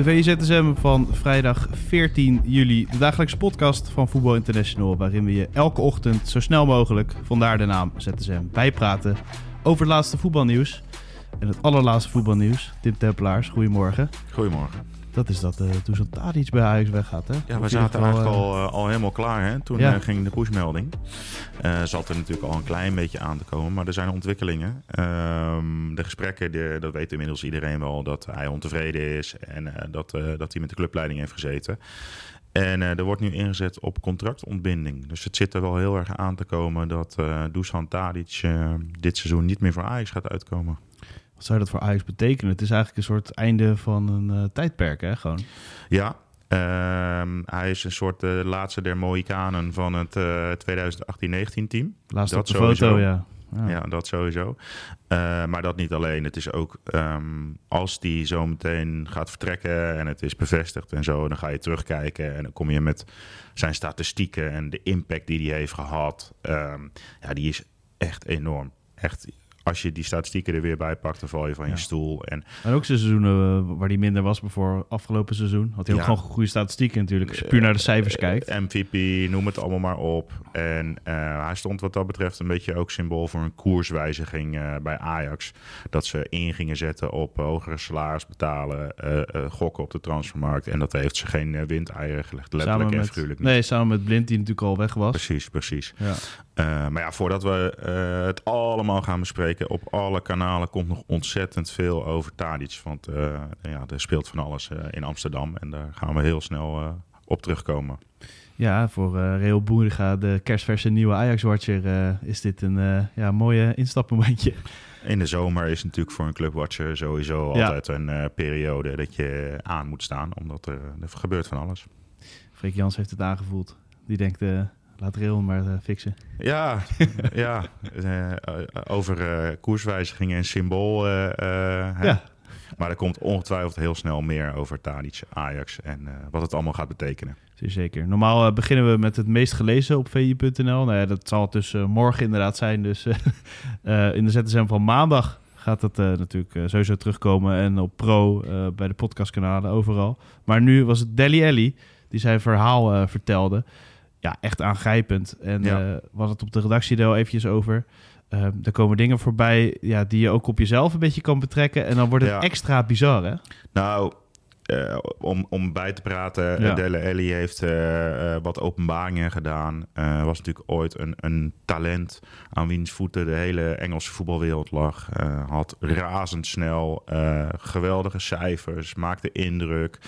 De VZSM van vrijdag 14 juli. De dagelijkse podcast van Voetbal International. Waarin we je elke ochtend zo snel mogelijk, vandaar de naam ZSM, bijpraten over het laatste voetbalnieuws. En het allerlaatste voetbalnieuws. Tim Tempelaars, goedemorgen. Goedemorgen. Dat is dat uh, toen zo'n Tadic bij Ajax weggaat, hè? Ja, we zaten eigenlijk eh, al, uh, al helemaal klaar. Hè? Toen Ja. uh, ging de pushmelding. Zat er natuurlijk al een klein beetje aan te komen, maar er zijn ontwikkelingen. Ehm, de gesprekken, de, dat weet inmiddels iedereen wel, dat hij ontevreden is en dat, dat hij met de clubleiding heeft gezeten. En er wordt nu ingezet op contractontbinding. Dus het zit er wel heel erg aan te komen dat Dusan Tadic dit seizoen niet meer voor Ajax gaat uitkomen. Wat zou dat voor Ajax betekenen? Het is eigenlijk een soort einde van een uh, tijdperk, hè? Gewoon. Ja, uh, hij is een soort uh, laatste der Mohikanen van het uh, 2018-19 team. Laatst Dat sowieso. foto, ja. Ja, ja dat sowieso. Uh, maar dat niet alleen. Het is ook um, als die zo meteen gaat vertrekken en het is bevestigd en zo, dan ga je terugkijken en dan kom je met zijn statistieken en de impact die hij heeft gehad. Um, ja, die is echt enorm. Echt als je die statistieken er weer bij pakt, dan val je van Ja. je stoel. En En ook seizoenen uh, waar hij minder was voor afgelopen seizoen. Had hij ook Ja. gewoon goede statistieken natuurlijk. Als je puur naar de cijfers kijkt. Eh, MVP, noem het allemaal maar op. En uh, hij stond wat dat betreft een beetje ook symbool voor een koerswijziging uh, bij Ajax. Dat ze in gingen zetten op hogere salaris betalen, gokken op de transfermarkt. En dat heeft ze geen windeieren gelegd, letterlijk Samen en met, figuurlijk niet. nee, samen met Blind die natuurlijk al weg was. Precies, precies. Ja. Uh, maar ja, voordat we uh, het allemaal gaan bespreken, op alle kanalen komt nog ontzettend veel over Tadic. Want uh, ja, er speelt van alles in Amsterdam en daar gaan we heel snel op terugkomen. Ja, voor Real Boeriga, de kerstverse nieuwe Ajax-watcher, is dit een ja, mooie instapmomentje. In de zomer is natuurlijk voor een clubwatcher sowieso Ja. altijd een periode dat je aan moet staan, omdat er, er gebeurt van alles. Freek Jans heeft het aangevoeld. Die denkt, laat Real maar uh, fixen. Ja, ja. Uh, over uh, koerswijzigingen en symbool. Ja. Maar er komt ongetwijfeld heel snel meer over Tadic, Ajax en wat het allemaal gaat betekenen. Zeker. Normaal beginnen we met het meest gelezen op vi.nl. Nou ja, dat zal dus morgen inderdaad zijn. Dus in de ZSM van maandag gaat dat natuurlijk sowieso terugkomen. En op Pro bij de podcastkanalen overal. Maar nu was het Deli Ellie die zijn verhaal vertelde. Ja, echt aangrijpend. En Ja. we hadden het op de redactie er al eventjes over. Uh, er komen dingen voorbij ja, die je ook op jezelf een beetje kan betrekken. En dan wordt het Ja. extra bizar, hè? Nou, uh, om, om bij te praten, Ja. ja. Dele Ellie heeft uh, wat openbaringen gedaan. Was natuurlijk ooit een, een talent aan wiens voeten de hele Engelse voetbalwereld lag. Had razendsnel geweldige cijfers, maakte indruk.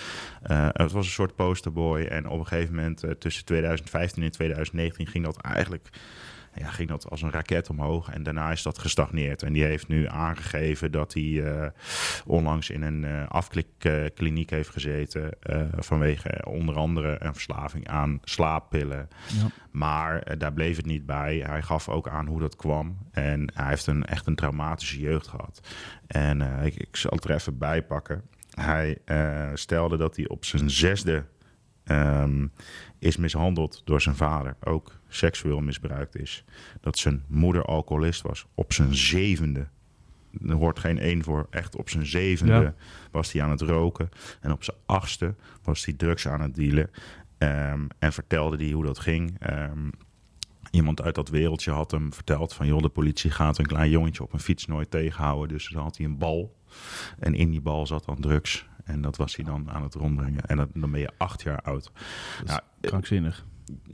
Het was een soort posterboy. En op een gegeven moment tussen 2015 en 2019 ging dat eigenlijk ja, ging dat als een raket omhoog. En daarna is dat gestagneerd. En die heeft nu aangegeven dat hij uh, onlangs in een uh, afklikkliniek heeft gezeten. Uh, vanwege onder andere een verslaving aan slaappillen. Ja. Maar daar bleef het niet bij. Hij gaf ook aan hoe dat kwam. En hij heeft een, echt een traumatische jeugd gehad. En ik, ik zal het er even bij pakken. Hij stelde dat hij op zijn zesde um, is mishandeld door zijn vader. Ook seksueel misbruikt is. Dat zijn moeder alcoholist was. Op zijn zevende. Er hoort geen één voor. Echt op zijn zevende Ja. was hij aan het roken. En op zijn achtste was hij drugs aan het dealen. Um, en vertelde hij hoe dat ging. Um, iemand uit dat wereldje had hem verteld van... joh, de politie gaat een klein jongetje op een fiets nooit tegenhouden. Dus dan had hij een bal. En in die bal zat dan drugs. En dat was hij dan aan het rondbrengen. En dat, dan ben je acht jaar oud. Dat is krankzinnig.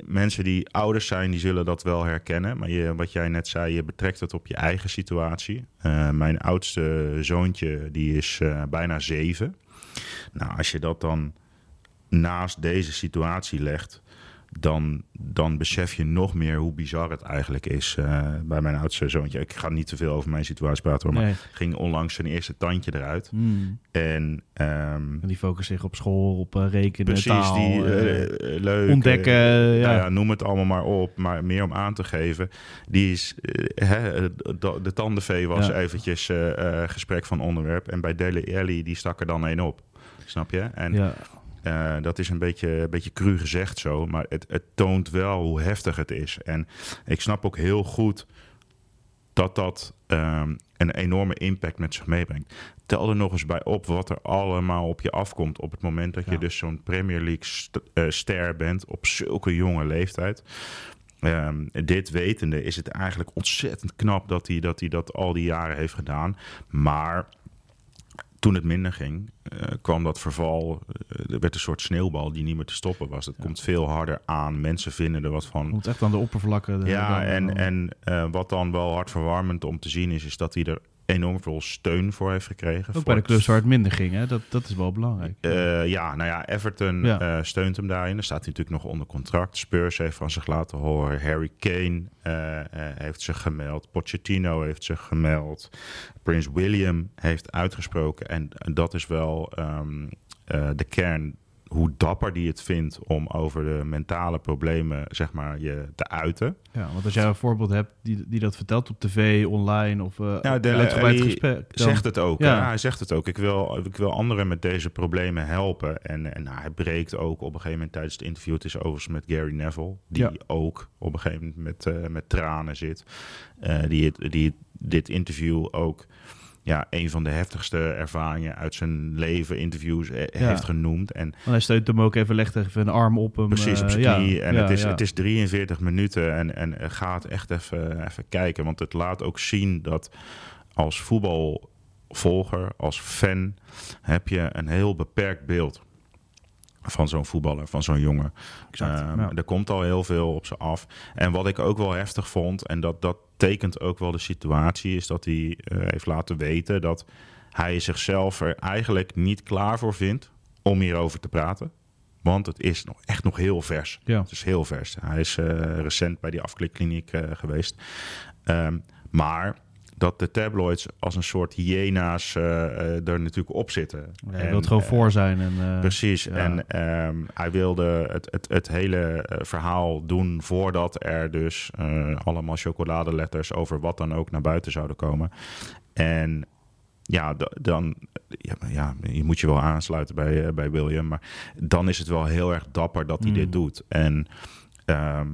Mensen die ouders zijn, die zullen dat wel herkennen. Maar je, wat jij net zei, je betrekt het op je eigen situatie. Uh, mijn oudste zoontje, die is uh, bijna zeven. Nou, als je dat dan naast deze situatie legt... dan, dan besef je nog meer hoe bizar het eigenlijk is uh, bij mijn oudste zoontje. Ik ga niet te veel over mijn situatie praten, hoor, maar ging onlangs zijn eerste tandje eruit. Hmm. En, um, en die focust zich op school, op uh, rekenen, precies, taal, die, uh, leuk, ontdekken. ja. Nou ja, noem het allemaal maar op, maar meer om aan te geven. Die is, hè, de, de tandenvee was Ja. eventjes gesprek van onderwerp. En bij Dele Alli, die stak er dan één op. Snap je? En ja. Uh, dat is een beetje, een beetje cru gezegd zo, maar het, het toont wel hoe heftig het is. En ik snap ook heel goed dat dat um, een enorme impact met zich meebrengt. Tel er nog eens bij op wat er allemaal op je afkomt op het moment dat Ja. je dus zo'n Premier League st uh, ster bent op zulke jonge leeftijd. Um, dit wetende is het eigenlijk ontzettend knap dat hij dat, hij dat al die jaren heeft gedaan. Maar toen het minder ging, uh, kwam dat verval. Uh, er werd een soort sneeuwbal die niet meer te stoppen was. Het Ja. komt veel harder aan. Mensen vinden er wat van. Komt echt aan de oppervlakken. de- Ja, en, en uh, wat dan wel hartverwarmend om te zien is, is dat hij er enorm veel steun voor heeft gekregen. Ook bij de clubs waar het minder ging, hè? Dat, dat is wel belangrijk. Uh, ja, nou ja, Everton Ja. uh, steunt hem daarin. Dan staat hij natuurlijk nog onder contract. Spurs heeft van zich laten horen. Harry Kane uh, heeft zich gemeld. Pochettino heeft zich gemeld. Prins William heeft uitgesproken. En, en dat is wel um, de kern hoe dapper die het vindt om over de mentale problemen zeg maar, je te uiten. Ja, want als jij een voorbeeld hebt die, die dat vertelt op tv, online of uh, Ja, de, uitgebreid hij gesprek. dan- zegt het ook. Ja. Ja. Hij zegt het ook. Ik wil, ik wil anderen met deze problemen helpen. En, en nou, hij breekt ook op een gegeven moment tijdens het interview. Het is overigens met Gary Neville. Die Ja. ook op een gegeven moment met, uh, met tranen zit. Uh, die, het- die dit interview ook ja, een van de heftigste ervaringen uit zijn leven, interviews, eh, Ja. heeft genoemd. En Want hij steunt hem ook even, legt even een arm op hem. Precies, op eh, zijn knie. En ja, het, is, het is 43 minuten en, en gaat echt even, even kijken. Want het laat ook zien dat als voetbalvolger, als fan, heb je een heel beperkt beeld van zo'n voetballer, van zo'n jongen. Exact, Ehm, ja. Er komt al heel veel op ze af. En wat ik ook wel heftig vond, en dat, dat tekent ook wel de situatie, is dat hij eh, heeft laten weten dat hij zichzelf er eigenlijk niet klaar voor vindt om hierover te praten. Want het is nog, echt nog heel vers. Ja. Het is heel vers. Hij is eh, recent bij die afklikkliniek eh, geweest. Ehm, maar dat de tabloids als een soort hyena's eh, eh, er natuurlijk op zitten. Hij En, wil het gewoon eh, voor zijn. En, Precies. ja. En ehm, hij wilde het, het, het hele verhaal doen voordat er dus allemaal chocoladeletters over wat dan ook naar buiten zouden komen. En ja, da- dan ja, ja, je moet je wel aansluiten bij, bij William. Maar dan is het wel heel erg dapper dat hij Mm. dit doet. En ehm,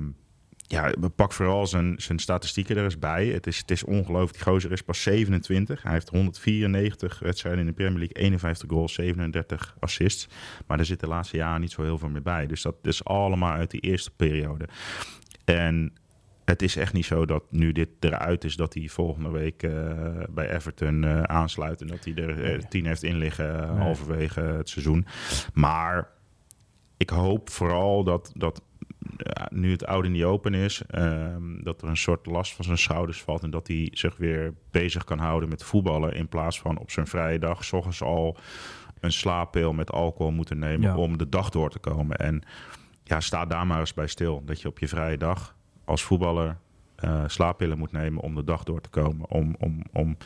ja, pak vooral zijn, zijn statistieken er eens bij. Het is, het is ongelooflijk. Die gozer is pas 27. Hij heeft 194 wedstrijden in de Premier League, 51 goals, 37 assists. Maar er zit de laatste jaren niet zo heel veel meer bij. Dus dat is allemaal uit die eerste periode. En het is echt niet zo dat nu dit eruit is, dat hij volgende week eh, bij Everton eh, aansluit en dat hij er Nee. tien heeft in liggen Nee. halverwege het seizoen. Maar ik hoop vooral dat, dat nu het oude niet open is, ehm, dat er een soort last van zijn schouders valt en dat hij zich weer bezig kan houden met voetballen in plaats van op zijn vrije dag, s ochtends al een slaappil met alcohol moeten nemen Ja. om de dag door te komen. En ja, sta daar maar eens bij stil. Dat je op je vrije dag als voetballer eh, slaappillen moet nemen om de dag door te komen. Om, om, om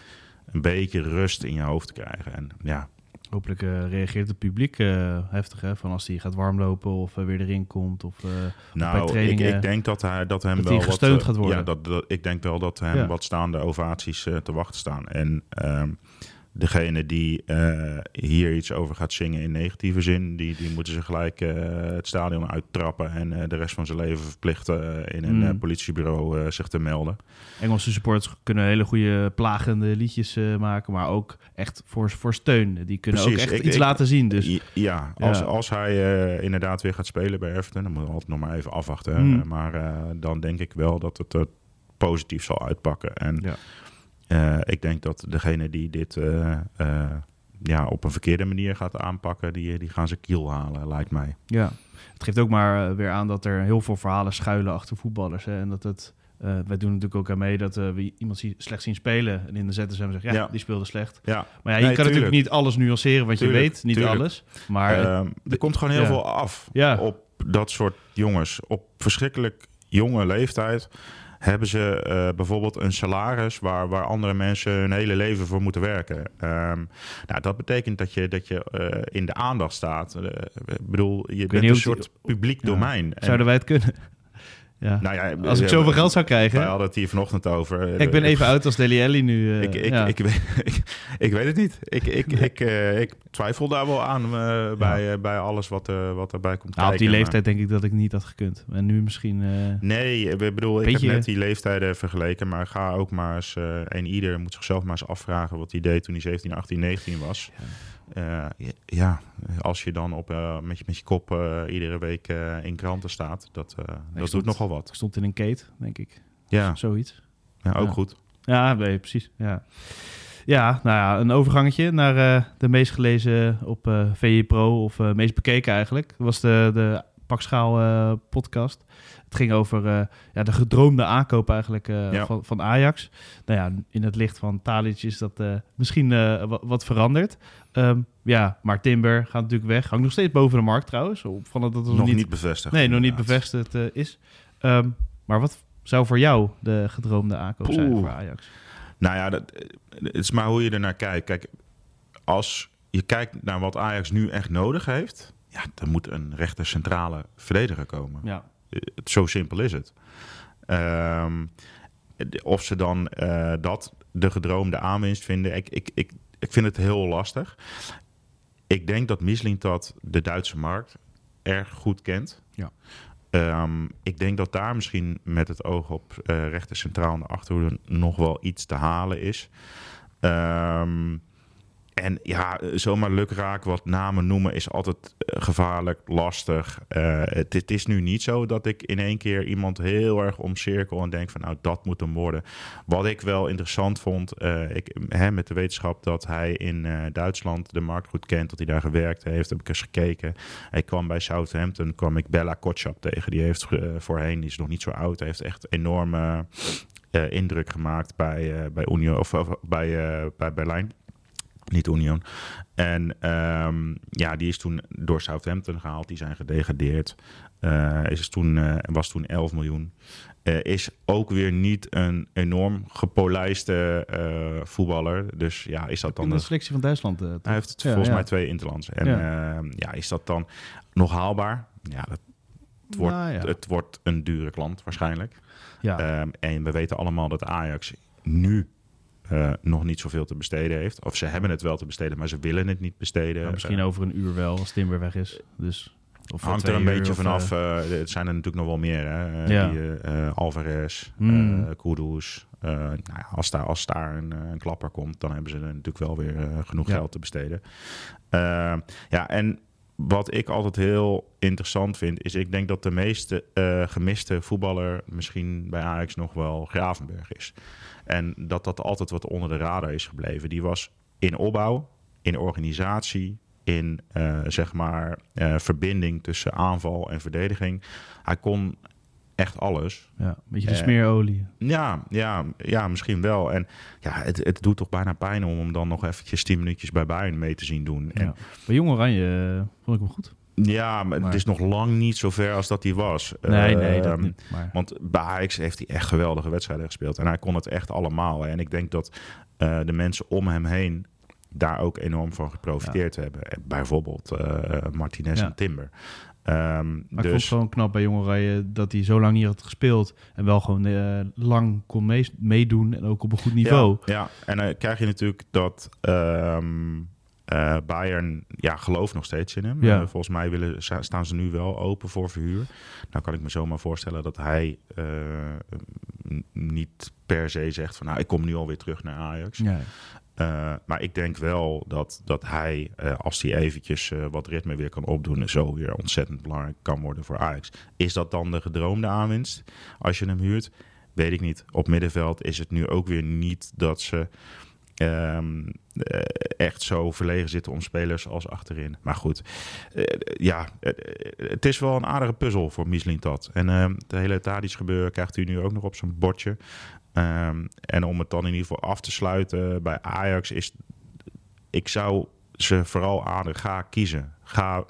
een beetje rust in je hoofd te krijgen. En ja, Hopelijk eh, reageert het publiek eh, heftig, hè? Van als hij gaat warmlopen of eh, weer erin komt. Of, eh, bij nou, ik, ik denk dat, hij, dat hem dat wel hij gesteund wat, gaat worden. Ja, dat, dat, ik denk wel dat hem Ja. wat staande ovaties te wachten staan. En ehm, degene die eh, hier iets over gaat zingen in negatieve zin, die, die moeten ze gelijk eh, het stadion uittrappen en eh, de rest van zijn leven verplichten in een Mm. politiebureau zich te melden. Engelse supporters kunnen hele goede plagende liedjes maken, maar ook echt voor, voor steun. Die kunnen Precies, ook echt ik- iets ik- laten zien. Dus Ja, als, Ja. als hij inderdaad weer gaat spelen bij Everton, dan moeten we altijd nog maar even afwachten. Hmm. Maar dan denk ik wel dat het er positief zal uitpakken. En Ja. Eh, ik denk dat degene die dit eh, eh, ja, op een verkeerde manier gaat aanpakken, die, die gaan ze kiel halen, lijkt mij. ja, het geeft ook maar weer aan dat er heel veel verhalen schuilen achter voetballers. Hè? En dat het, wij doen natuurlijk ook aan mee dat we iemand zie- slecht zien spelen. En in de ZSM zeggen, ja, Ja. die speelde slecht. Ja, Maar ja, je Nee, kan natuurlijk tuurlijk. niet alles nuanceren, want Tuurlijk, je weet niet tuurlijk. alles. Maar Ehm, er komt gewoon heel ja. veel af op dat soort jongens op verschrikkelijk jonge leeftijd hebben ze uh, bijvoorbeeld een salaris waar, waar andere mensen hun hele leven voor moeten werken. Um, nou, dat betekent dat je, dat je uh, in de aandacht staat. Uh, ik bedoel, je bent een soort publiek domein. Zouden wij het kunnen? Ja. Nou ja, als ik zoveel geld zou krijgen. Wij hadden het hier vanochtend over. Ik ben even oud als Deli Alli nu. Uh, ik, ik, ja. ik, weet, ik, ik, weet het niet. Ik, ik, ik, uh, ik twijfel daar wel aan uh, bij, bij alles wat, wat erbij komt nou, kijken. Op die leeftijd denk ik dat ik niet had gekund. En nu misschien... nee, ik bedoel, ik heb net die leeftijden vergeleken. Maar ga ook maar eens... en ieder moet zichzelf maar eens afvragen wat hij deed toen hij 17, 18, 19 was. Ja. Uh, ja, als je dan op, uh, met, je, met je kop uh, iedere week in kranten staat, dat, dat stond, doet nogal wat. Stond in een kate, denk ik. Ja. Zoiets. Ja, ook ja. goed. Ja, nee, precies. Ja. ja, nou ja, een overgangetje naar de meest gelezen op VE Pro, of meest bekeken eigenlijk. Was de, de Pakschaal podcast. Het ging over uh, ja, de gedroomde aankoop eigenlijk uh, ja. van, van Ajax. Nou ja, in het licht van Talic is dat uh, misschien wat veranderd. Um, ja, maar Timber gaat natuurlijk weg. Hangt nog steeds boven de markt trouwens. Opvallend dat het nog niet, niet bevestigd. Nee, nog niet bevestigd is. Um, maar wat zou voor jou de gedroomde aankoop Poeh. zijn voor Ajax? Nou ja, dat, het is maar hoe je er naar kijkt. Kijk, als je kijkt naar wat Ajax nu echt nodig heeft... Ja, dan moet een rechter centrale verdediger komen. Ja. Zo simpel is het. Um, of ze dan uh, dat de gedroomde aanwinst vinden, ik, ik, ik, ik vind het heel lastig. Ik denk dat Mislintat de Duitse markt erg goed kent. Ja. Um, ik denk dat daar misschien met het oog op uh, rechter centraal en de achterhoede nog wel iets te halen is. Um, en ja, zomaar lukraak wat namen noemen is altijd uh, gevaarlijk, lastig. Uh, het, is nu niet zo dat ik in één keer iemand heel erg omcirkel en denk van nou dat moet hem worden. Wat ik wel interessant vond, ik, hè, met de wetenschap dat hij in Duitsland de markt goed kent, dat hij daar gewerkt heeft, heb ik eens gekeken. Hij kwam bij Southampton, kwam ik Bella Kotschap tegen. Die heeft voorheen, die is nog niet zo oud, heeft echt enorme indruk gemaakt bij, bij Union of, of bij, bij Berlijn. Niet Union. En um, ja, die is toen door Southampton gehaald. Die zijn gedegradeerd. Uh, is toen, uh, was toen 11 miljoen. Uh, is ook weer niet een enorm gepolijste voetballer. Dus ja, is dat dan... In de selectie van Duitsland. hij heeft ja, volgens ja. mij twee interlands. En ja. Ehm, ja. is dat dan nog haalbaar? Ja, dat, het, wordt, nou, het wordt een dure klant waarschijnlijk. Ja. Um, en we weten allemaal dat Ajax nu uh, nog niet zoveel te besteden heeft. Of ze hebben het wel te besteden, maar ze willen het niet besteden. Nou, misschien uh, over een uur wel, als Timber weg is. Dus, of hangt er een beetje vanaf. Uh, het zijn er natuurlijk nog wel meer. Hè? Ja. Die, Alvarez, mm. Kudus. nou ja, als daar, als daar een, een, klapper komt, dan hebben ze er natuurlijk wel weer genoeg ja. geld te besteden. ja, en wat ik altijd heel interessant vind, is ik denk dat de meeste gemiste voetballer misschien bij Ajax nog wel Gravenberg is. En dat dat altijd wat onder de radar is gebleven. Die was in opbouw, in organisatie, in uh, zeg maar uh, verbinding tussen aanval en verdediging. Hij kon echt alles. Ja, een beetje de smeerolie. Uh, ja, ja, ja, misschien wel. En ja, het, het doet toch bijna pijn om hem dan nog eventjes 10 minuutjes bij Bayern mee te zien doen. Ja. En, bij Jong Oranje vond ik hem goed. Ja, maar, maar, het is nog lang niet zo ver als dat hij was. Nee, uh, nee, dat niet. Maar... Want bij Ajax heeft hij echt geweldige wedstrijden gespeeld. En hij kon het echt allemaal. En ik denk dat uh, de mensen om hem heen daar ook enorm van geprofiteerd ja. hebben. Bijvoorbeeld uh, Martinez ja. en Timber. Um, maar dus... ik vond het gewoon knap bij Jong Oranje dat hij zo lang niet had gespeeld. En wel gewoon uh, lang kon mee meedoen en ook op een goed niveau. Ja, ja. en dan uh, krijg je natuurlijk dat... Um, uh, Bayern ja, gelooft nog steeds in hem. Ja. Volgens mij willen, staan ze nu wel open voor verhuur. Nou kan ik me zomaar voorstellen dat hij niet per se zegt van... nou, ik kom nu alweer terug naar Ajax. Ja. Maar ik denk wel dat, dat hij, als hij eventjes wat ritme weer kan opdoen... zo weer ontzettend belangrijk kan worden voor Ajax. Is dat dan de gedroomde aanwinst als je hem huurt? Weet ik niet. Op middenveld is het nu ook weer niet dat ze... Uh, echt zo verlegen zitten om spelers als achterin. Maar goed, ja, het is wel een aardige puzzel voor Mislintat. En ehm, het hele Tadic gebeuren krijgt u nu ook nog op zijn bordje. Um, en om het dan in ieder geval af te sluiten bij Ajax is... Ik zou ze vooral aan ga kiezen. Ga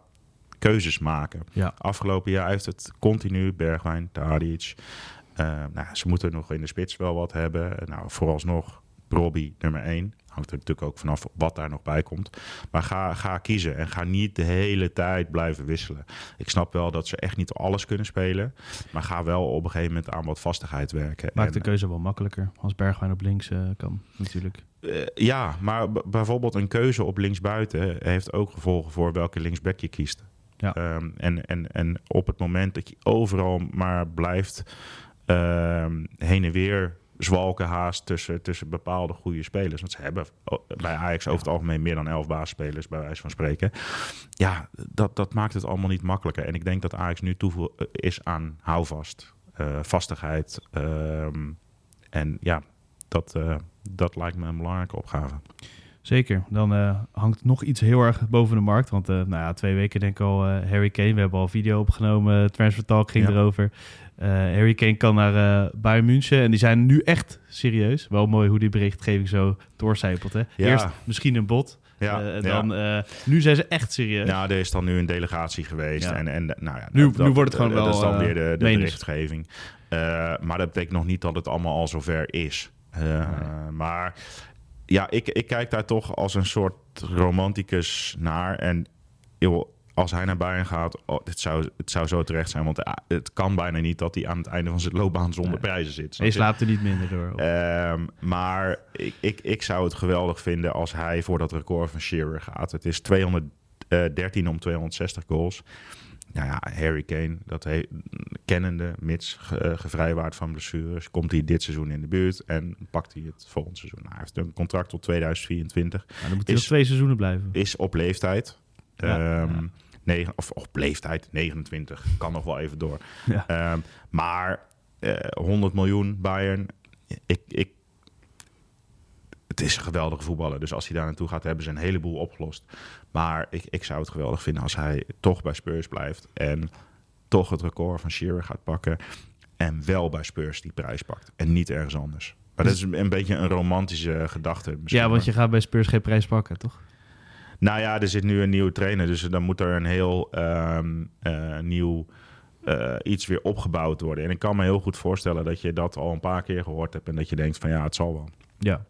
keuzes maken. Ja. Afgelopen jaar heeft het continu Bergwijn, Tadic. Uh, nou, ze moeten nog in de spits wel wat hebben. Nou, vooralsnog Robbie nummer 1. Hangt er natuurlijk ook vanaf wat daar nog bij komt. Maar ga, ga kiezen en ga niet de hele tijd blijven wisselen. Ik snap wel dat ze echt niet alles kunnen spelen. Maar ga wel op een gegeven moment aan wat vastigheid werken. Maakt de keuze wel makkelijker als Bergwijn op links uh, kan, natuurlijk. Uh, ja, maar bijvoorbeeld een keuze op linksbuiten heeft ook gevolgen voor welke linksback je kiest. Ja. Um, en, en, en op het moment dat je overal maar blijft um, heen en weer zwalken haast tussen, tussen bepaalde goede spelers. Want ze hebben bij Ajax over het algemeen meer dan elf basisspelers, bij wijze van spreken. Ja, dat, dat maakt het allemaal niet makkelijker. En ik denk dat Ajax nu toe is aan houvast, uh, vastigheid. Uh, en ja, dat, uh, dat lijkt me een belangrijke opgave. Zeker. Dan uh, hangt nog iets heel erg boven de markt. Want uh, nou ja, twee weken denk ik al Harry Kane. We hebben al video opgenomen. Transfer Talk ging ja. erover. Uh, Harry Kane kan naar uh, Bayern München. En die zijn nu echt serieus. Wel mooi hoe die berichtgeving zo doorcijpelt. Hè? Ja. Eerst misschien een bot. Ja, uh, dan, ja. nu zijn ze echt serieus. Ja, er is dan nu een delegatie geweest. Ja. En, en nou ja, nu, dat, nu wordt het gewoon wel. Dat is dan weer de, de berichtgeving. maar dat betekent nog niet dat het allemaal al zover is. Nee. Maar ja, ik, ik kijk daar toch als een soort romanticus naar. En joh, als hij naar Bayern gaat, oh, het, zou, het zou zo terecht zijn. Want het kan bijna niet dat hij aan het einde van zijn loopbaan zonder prijzen zit. Hij slaapt er niet minder door. Um, maar ik, ik, ik zou het geweldig vinden als hij voor dat record van Shearer gaat. Het is 213 om 260 goals. Nou ja, Harry Kane, dat he, kennende, mits ge, gevrijwaard van blessures, komt hij dit seizoen in de buurt en pakt hij het volgend seizoen. Nou, hij heeft een contract tot 2024. Nou, dan moet hij is, nog twee seizoenen blijven. Is op leeftijd. Ja, um, ja. 9, of op leeftijd, 29, kan nog wel even door. Ja. Um, maar uh, 100 miljoen Bayern, ik, ik, het is een geweldige voetballer. Dus als hij daar naartoe gaat, hebben ze een heleboel opgelost. Maar ik, ik zou het geweldig vinden als hij toch bij Spurs blijft en toch het record van Shearer gaat pakken. En wel bij Spurs die prijs pakt en niet ergens anders. Maar dat is een beetje een romantische gedachte. Ja, want je gaat bij Spurs geen prijs pakken, toch? Nou ja, er zit nu een nieuwe trainer, dus dan moet er een heel um, uh, nieuw uh, iets weer opgebouwd worden. En ik kan me heel goed voorstellen dat je dat al een paar keer gehoord hebt en dat je denkt van ja, het zal wel. Ja.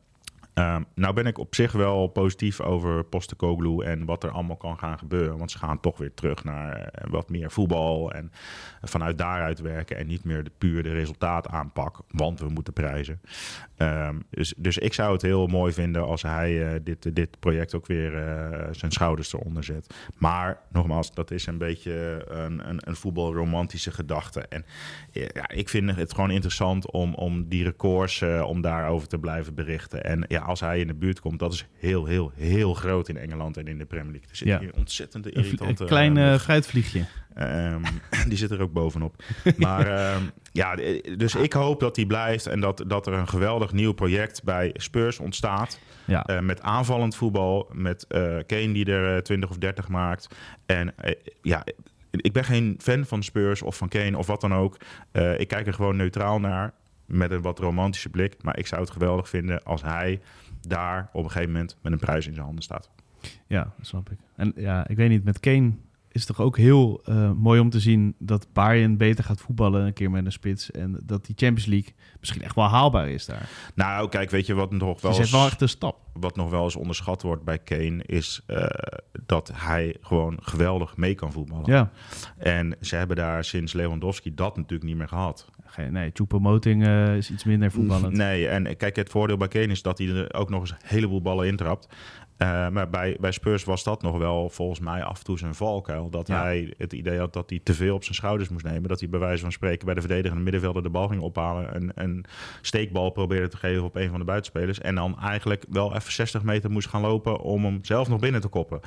Um, nou ben ik op zich wel positief over Postecoglou en wat er allemaal kan gaan gebeuren. Want ze gaan toch weer terug naar uh, wat meer voetbal en vanuit daaruit werken en niet meer de puur de resultaat aanpak, want we moeten prijzen. Um, dus, dus ik zou het heel mooi vinden als hij uh, dit, dit project ook weer uh, zijn schouders eronder zet. Maar nogmaals, dat is een beetje een, een, een voetbalromantische gedachte. En ja, ik vind het gewoon interessant om, om die records, om daarover te blijven berichten. En ja, als hij in de buurt komt, dat is heel, heel, heel groot in Engeland en in de Premier League. Er zit ja. hier ontzettend irritante... Een klein uh, fruitvliegje. Um, die zit er ook bovenop. Maar um, ja, dus ik hoop dat hij blijft en dat, dat er een geweldig nieuw project bij Spurs ontstaat. Ja. Uh, met aanvallend voetbal, met uh, Kane die er uh, 20 of 30 maakt. En ja, ik ben geen fan van Spurs of van Kane of wat dan ook. ik kijk er gewoon neutraal naar met een wat romantische blik. Maar ik zou het geweldig vinden als hij daar op een gegeven moment met een prijs in zijn handen staat. Ja, dat snap ik. En ja, ik weet niet, met Kane is het toch ook heel uh, mooi om te zien dat Bayern beter gaat voetballen een keer met een spits. En dat die Champions League misschien echt wel haalbaar is daar. Nou, kijk, weet je wat nog wel... Ze is wel echt een stap. Wat nog wel eens onderschat wordt bij Kane is uh, dat hij gewoon geweldig mee kan voetballen. Ja. En ze hebben daar sinds Lewandowski dat natuurlijk niet meer gehad. Geen, nee, Choupo-Moting uh, is iets minder voetballend. Nee, en kijk, het voordeel bij Kane is dat hij er ook nog eens een heleboel ballen intrapt. Uh, maar bij, bij Spurs was dat nog wel volgens mij af en toe zijn valkuil. Dat ja. hij het idee had dat hij te veel op zijn schouders moest nemen. Dat hij bij wijze van spreken bij de verdedigende middenvelder de bal ging ophalen. En een steekbal probeerde te geven op een van de buitenspelers. En dan eigenlijk wel even 60 meter moest gaan lopen om hem zelf nog binnen te koppen.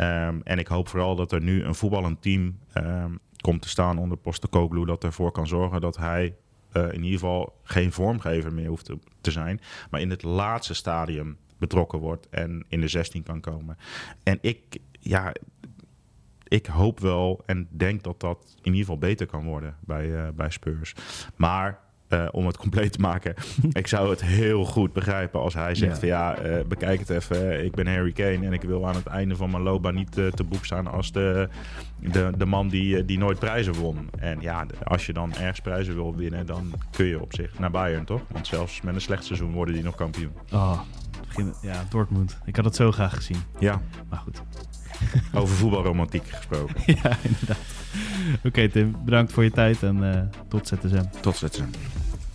Um, en ik hoop vooral dat er nu een voetballend team um, komt te staan onder Postecoglou. Dat ervoor kan zorgen dat hij uh, in ieder geval geen vormgever meer hoeft te, zijn. Maar in het laatste stadium betrokken wordt en in de 16 kan komen. En ik, ja, ik hoop wel en denk dat dat in ieder geval beter kan worden bij, uh, bij Spurs. Maar eh, om het compleet te maken. ik zou het heel goed begrijpen als hij zegt Ja. van ja, eh, bekijk het even. Ik ben Harry Kane en ik wil aan het einde van mijn loopbaan niet eh, te boek staan als de, de, de man die, die nooit prijzen won. En ja, als je dan ergens prijzen wil winnen, dan kun je op zich naar Bayern, toch? Want zelfs met een slecht seizoen worden die nog kampioen. Oh, ja, Dortmund. Ik had het zo graag gezien. Ja, Maar goed. over voetbalromantiek gesproken. ja, inderdaad. Oké Tim, bedankt voor je tijd en eh, tot ZSM. Tot ziens.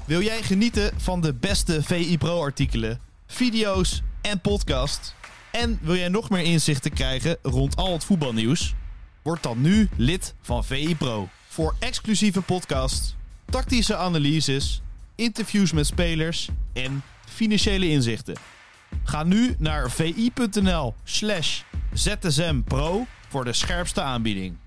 Wil jij genieten van de beste VI Pro artikelen, video's en podcast? En wil jij nog meer inzichten krijgen rond al het voetbalnieuws? Word dan nu lid van VI Pro. Voor exclusieve podcasts, tactische analyses, interviews met spelers en financiële inzichten. Ga nu naar vi.nl slash zsmpro voor de scherpste aanbieding.